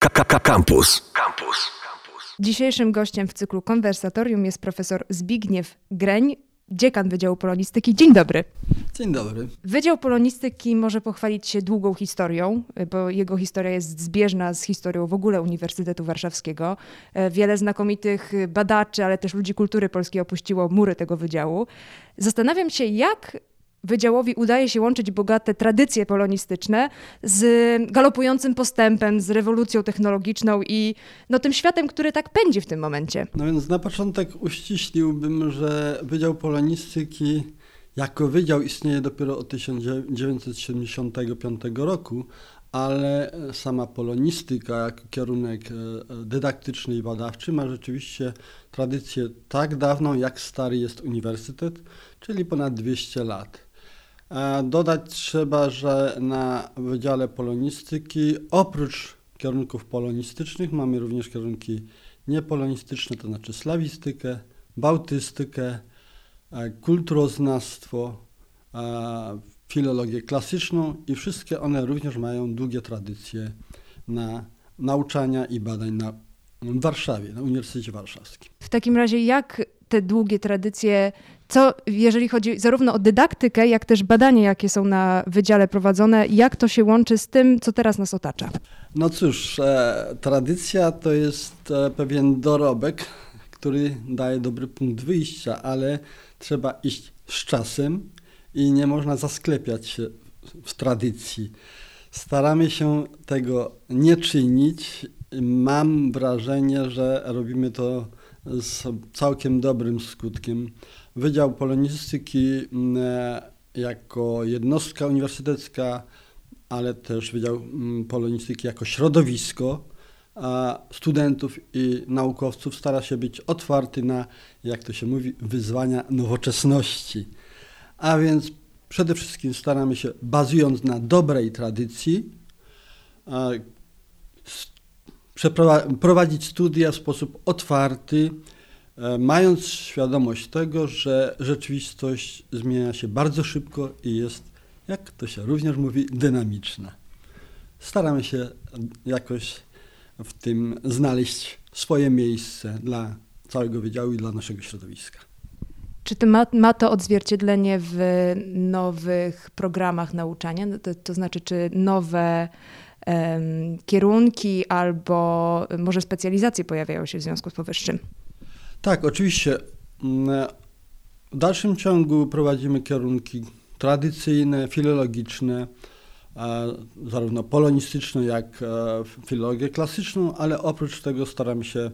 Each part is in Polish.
Campus. Campus. Dzisiejszym gościem w cyklu konwersatorium jest profesor Zbigniew Greń, dziekan Wydziału Polonistyki. Dzień dobry. Dzień dobry. Wydział Polonistyki może pochwalić się długą historią, bo jego historia jest zbieżna z historią w ogóle Uniwersytetu Warszawskiego. Wiele znakomitych badaczy, ale też ludzi kultury polskiej opuściło mury tego wydziału. Zastanawiam się, jak Wydziałowi udaje się łączyć bogate tradycje polonistyczne z galopującym postępem, z rewolucją technologiczną i no, tym światem, który tak pędzi w tym momencie. No więc na początek uściśliłbym, że Wydział Polonistyki jako wydział istnieje dopiero od 1975 roku, ale sama polonistyka jako kierunek e, dydaktyczny i badawczy ma rzeczywiście tradycję tak dawną, jak stary jest uniwersytet, czyli ponad 200 lat. Dodać trzeba, że na Wydziale Polonistyki oprócz kierunków polonistycznych mamy również kierunki niepolonistyczne, to znaczy slawistykę, bałtystykę, e, kulturoznawstwo, e, filologię klasyczną i wszystkie one również mają długie tradycje na nauczania i badań na Warszawie, na Uniwersytecie Warszawskim. W takim razie jak te długie tradycje, co jeżeli chodzi zarówno o dydaktykę, jak też badania, jakie są na wydziale prowadzone, jak to się łączy z tym, co teraz nas otacza? No cóż, e, tradycja to jest e, pewien dorobek, który daje dobry punkt wyjścia, ale trzeba iść z czasem i nie można zasklepiać się w tradycji. Staramy się tego nie czynić. Mam wrażenie, że robimy to z całkiem dobrym skutkiem. Wydział Polonistyki mm, e, jako jednostka uniwersytecka, ale też Wydział mm, Polonistyki jako środowisko studentów i naukowców stara się być otwarty na, jak to się mówi, wyzwania nowoczesności. A więc przede wszystkim staramy się, bazując na dobrej tradycji, prowadzić studia w sposób otwarty, e, mając świadomość tego, że rzeczywistość zmienia się bardzo szybko i jest, jak to się również mówi, dynamiczna. Staramy się jakoś w tym znaleźć swoje miejsce dla całego wydziału i dla naszego środowiska. Czy to ma, ma to odzwierciedlenie w nowych programach nauczania? No to, to znaczy, czy nowe kierunki albo może specjalizacje pojawiają się w związku z powyższym? Tak, oczywiście. Mm, w dalszym ciągu prowadzimy kierunki tradycyjne, filologiczne, zarówno polonistyczne, jak e, filologię klasyczną, ale oprócz tego staramy się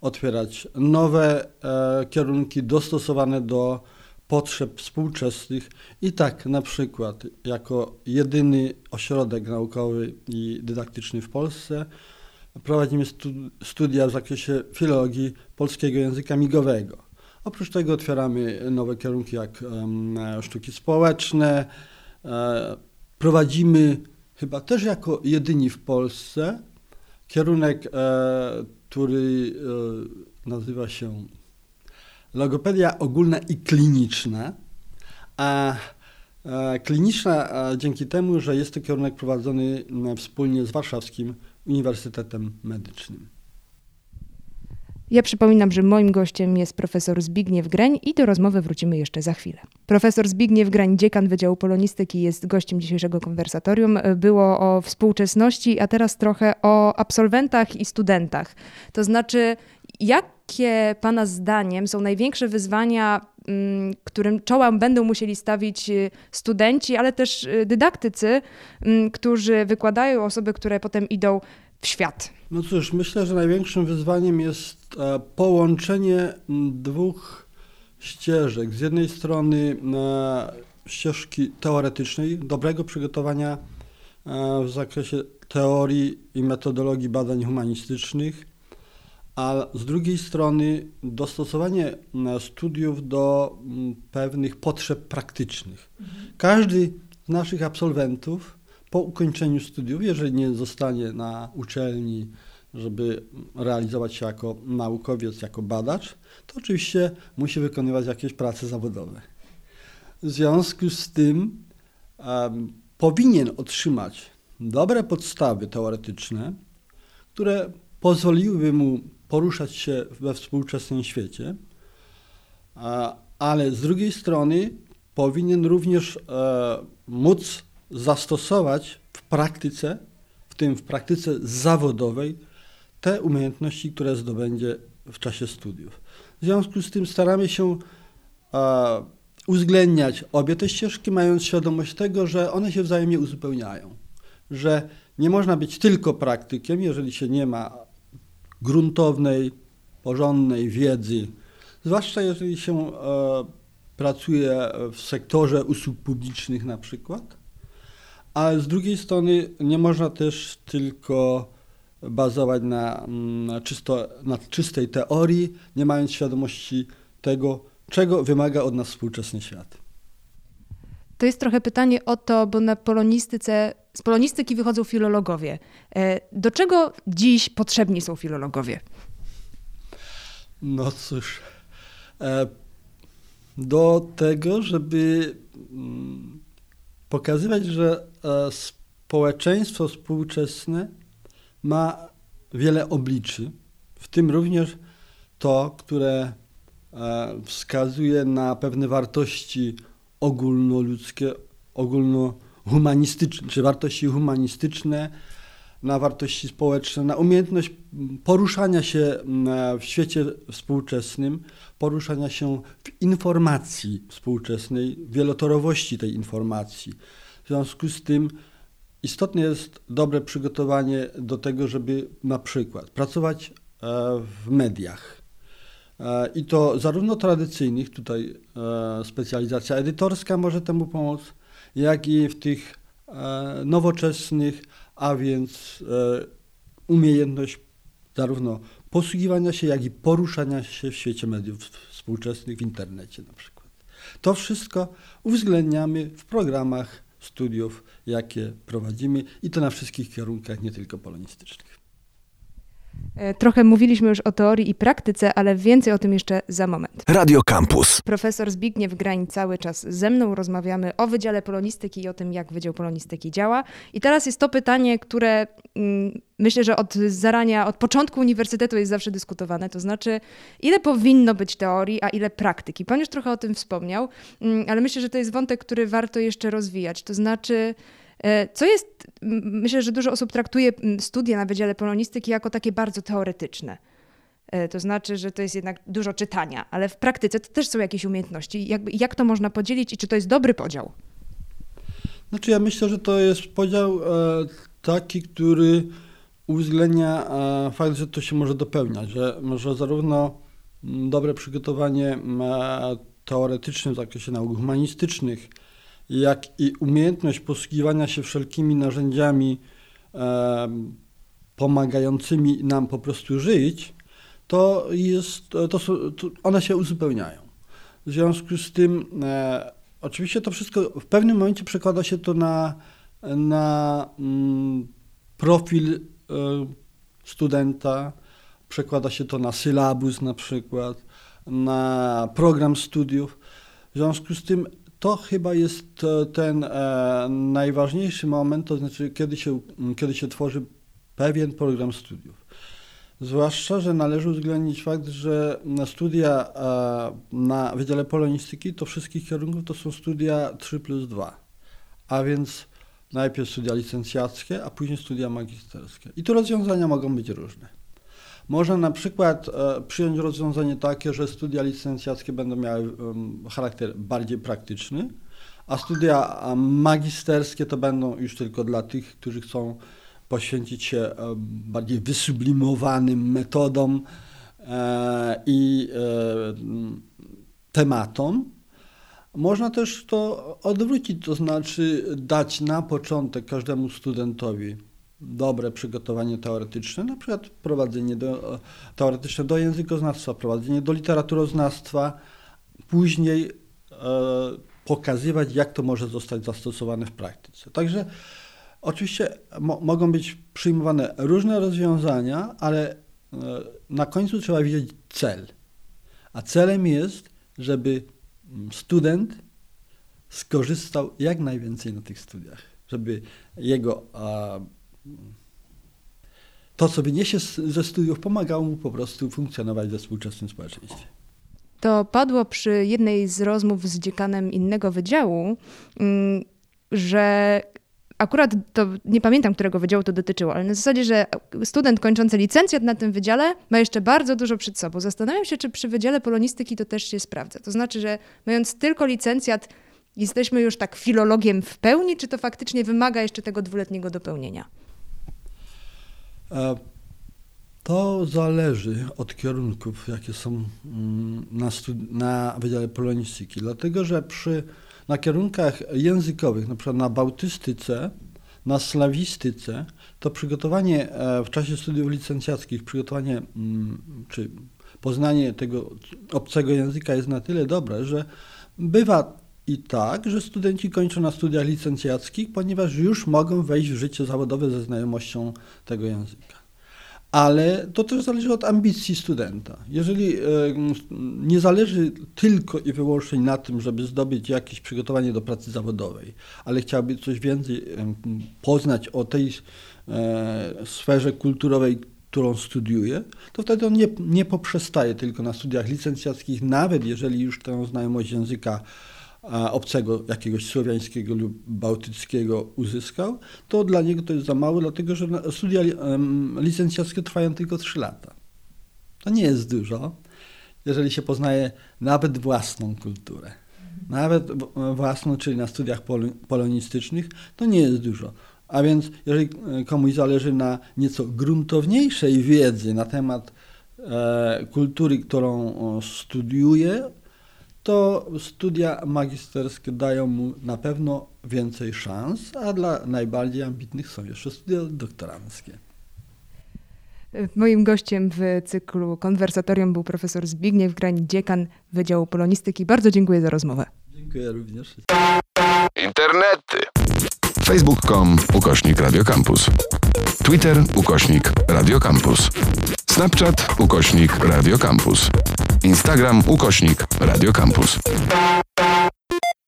otwierać nowe e, kierunki dostosowane do potrzeb współczesnych i tak na przykład jako jedyny ośrodek naukowy i dydaktyczny w Polsce prowadzimy studia w zakresie filologii polskiego języka migowego. Oprócz tego otwieramy nowe kierunki jak sztuki społeczne. E, prowadzimy chyba też jako jedyni w Polsce kierunek, e, który e, nazywa się logopedia ogólna i kliniczna, a kliniczna dzięki temu, że jest to kierunek prowadzony wspólnie z Warszawskim Uniwersytetem Medycznym. Ja przypominam, że moim gościem jest profesor Zbigniew Greń i do rozmowy wrócimy jeszcze za chwilę. Profesor Zbigniew Greń, dziekan Wydziału Polonistyki, jest gościem dzisiejszego konwersatorium. Było o współczesności, a teraz trochę o absolwentach i studentach. To znaczy, jakie Pana zdaniem są największe wyzwania, mm, którym czoła będą musieli stawić y, studenci, ale też y, dydaktycy, mm, którzy wykładają osoby, które potem idą w świat? No cóż, myślę, że największym wyzwaniem jest e, połączenie dwóch ścieżek. Z jednej strony e, ścieżki teoretycznej, dobrego przygotowania e, w zakresie teorii i metodologii badań humanistycznych, a z drugiej strony dostosowanie studiów do pewnych potrzeb praktycznych. Każdy z naszych absolwentów po ukończeniu studiów, jeżeli nie zostanie na uczelni, żeby realizować się jako naukowiec, jako badacz, to oczywiście musi wykonywać jakieś prace zawodowe. W związku z tym um, powinien otrzymać dobre podstawy teoretyczne, które pozwoliłyby mu poruszać się we współczesnym świecie, ale z drugiej strony powinien również e, móc zastosować w praktyce, w tym w praktyce zawodowej, te umiejętności, które zdobędzie w czasie studiów. W związku z tym staramy się e, uwzględniać obie te ścieżki, mając świadomość tego, że one się wzajemnie uzupełniają, że nie można być tylko praktykiem, jeżeli się nie ma gruntownej, porządnej wiedzy, zwłaszcza jeżeli się e, pracuje w sektorze usług publicznych na przykład, ale z drugiej strony nie można też tylko bazować na, mm, na, czysto, na czystej teorii, nie mając świadomości tego, czego wymaga od nas współczesny świat. To jest trochę pytanie o to, bo na polonistyce, z polonistyki wychodzą filologowie. E, do czego dziś potrzebni są filologowie? No cóż, e, do tego, żeby mm, pokazywać, że e, społeczeństwo współczesne ma wiele obliczy, w tym również to, które wskazuje na pewne wartości ogólnoludzkie, ogólnohumanistyczne, czy wartości humanistyczne, na wartości społeczne, na umiejętność poruszania się w świecie współczesnym, poruszania się w informacji współczesnej, wielotorowości tej informacji. W związku z tym istotne jest dobre przygotowanie do tego, żeby na przykład pracować e, w mediach, I to zarówno tradycyjnych, tutaj e, specjalizacja edytorska może temu pomóc, jak i w tych e, nowoczesnych, a więc umiejętność zarówno posługiwania się, jak i poruszania się w świecie mediów współczesnych, w internecie na przykład. To wszystko uwzględniamy w programach studiów, jakie prowadzimy i to na wszystkich kierunkach, nie tylko polonistycznych. E, trochę mówiliśmy już o teorii i praktyce, ale więcej o tym jeszcze za moment. Radio Campus. Profesor Zbigniew Grań cały czas ze mną. Rozmawiamy o Wydziale Polonistyki i o tym, jak Wydział Polonistyki działa. I teraz jest to pytanie, które mm, myślę, że od zarania, od początku uniwersytetu jest zawsze dyskutowane. To znaczy, ile powinno być teorii, a ile praktyki. Pan już trochę o tym wspomniał, mm, ale myślę, że to jest wątek, który warto jeszcze rozwijać. To znaczy, co jest, myślę, że dużo osób traktuje studia na Wydziale Polonistyki jako takie bardzo teoretyczne. E, to znaczy, że to jest jednak dużo czytania, ale w praktyce to też są jakieś umiejętności. Jak, jak to można podzielić i czy to jest dobry podział? Znaczy ja myślę, że to jest podział e, taki, który uwzględnia e, fakt, że to się może dopełniać, że może zarówno dobre przygotowanie e, teoretyczne w zakresie nauk humanistycznych, jak i umiejętność posługiwania się wszelkimi narzędziami pomagającymi nam po prostu żyć, to jest, to, to one się uzupełniają. W związku z tym, e, oczywiście to wszystko w pewnym momencie przekłada się to na, na mm, profil e, studenta, przekłada się to na sylabus na przykład, na program studiów. W związku z tym to chyba jest e, ten e, najważniejszy moment, to znaczy kiedy się, kiedy się tworzy pewien program studiów. Zwłaszcza, że należy uwzględnić fakt, że studia e, na Wydziale Polonistyki to wszystkich kierunków to są studia 3 plus 2, a więc najpierw studia licencjackie, a później studia magisterskie. I tu rozwiązania mogą być różne. Można na przykład e, przyjąć rozwiązanie takie, że studia licencjackie będą miały charakter bardziej praktyczny, a studia magisterskie to będą już tylko dla tych, którzy chcą poświęcić się e, bardziej wysublimowanym metodom e, i tematom. Można też to odwrócić, to znaczy dać na początek każdemu studentowi dobre przygotowanie teoretyczne, na przykład prowadzenie do, teoretyczne do językoznawstwa, prowadzenie do literaturoznawstwa, później e, pokazywać, jak to może zostać zastosowane w praktyce. Także oczywiście mo mogą być przyjmowane różne rozwiązania, ale e, na końcu trzeba widzieć cel. A celem jest, żeby student skorzystał jak najwięcej na tych studiach, żeby jego to, co wyniesie ze studiów, pomagało mu po prostu funkcjonować we współczesnym społeczeństwie. To padło przy jednej z rozmów z dziekanem innego wydziału, mm, że akurat to nie pamiętam, którego wydziału to dotyczyło, ale na zasadzie, że student kończący licencjat na tym wydziale ma jeszcze bardzo dużo przed sobą. Zastanawiam się, czy przy Wydziale Polonistyki to też się sprawdza. To znaczy, że mając tylko licencjat, jesteśmy już tak filologiem w pełni, czy to faktycznie wymaga jeszcze tego dwuletniego dopełnienia? E, to zależy od kierunków, jakie są mm, na, na Wydziale Polonistyki, dlatego że przy na kierunkach językowych, na przykład na bałtystyce, na slawistyce, to przygotowanie e, w czasie studiów licencjackich, przygotowanie mm, czy poznanie tego obcego języka jest na tyle dobre, że bywa i tak, że studenci kończą na studiach licencjackich, ponieważ już mogą wejść w życie zawodowe ze znajomością tego języka ale to też zależy od ambicji studenta. Jeżeli e, nie zależy tylko i wyłącznie na tym, żeby zdobyć jakieś przygotowanie do pracy zawodowej, ale chciałby coś więcej poznać o tej e, sferze kulturowej, którą studiuje, to wtedy on nie, nie poprzestaje tylko na studiach licencjackich, nawet jeżeli już tę znajomość języka obcego, jakiegoś słowiańskiego lub bałtyckiego uzyskał, to dla niego to jest za mało, dlatego że studia licencjackie trwają tylko 3 lata. To nie jest dużo, jeżeli się poznaje nawet własną kulturę. Nawet własną, czyli na studiach polonistycznych, to nie jest dużo. A więc jeżeli e, komuś zależy na nieco gruntowniejszej wiedzy na temat e, kultury, którą studiuje, to studia magisterskie dają mu na pewno więcej szans, a dla najbardziej ambitnych są jeszcze studia doktoranckie. Moim gościem w cyklu konwersatorium był profesor Zbigniew Grań, dziekan Wydziału Polonistyki. Bardzo dziękuję za rozmowę. Dziękuję również. Internety. Facebook.com ukośnik Radiocampus. Twitter ukośnik Radiocampus. Snapchat ukośnik Radiocampus. Instagram ukośnik Radio Campus.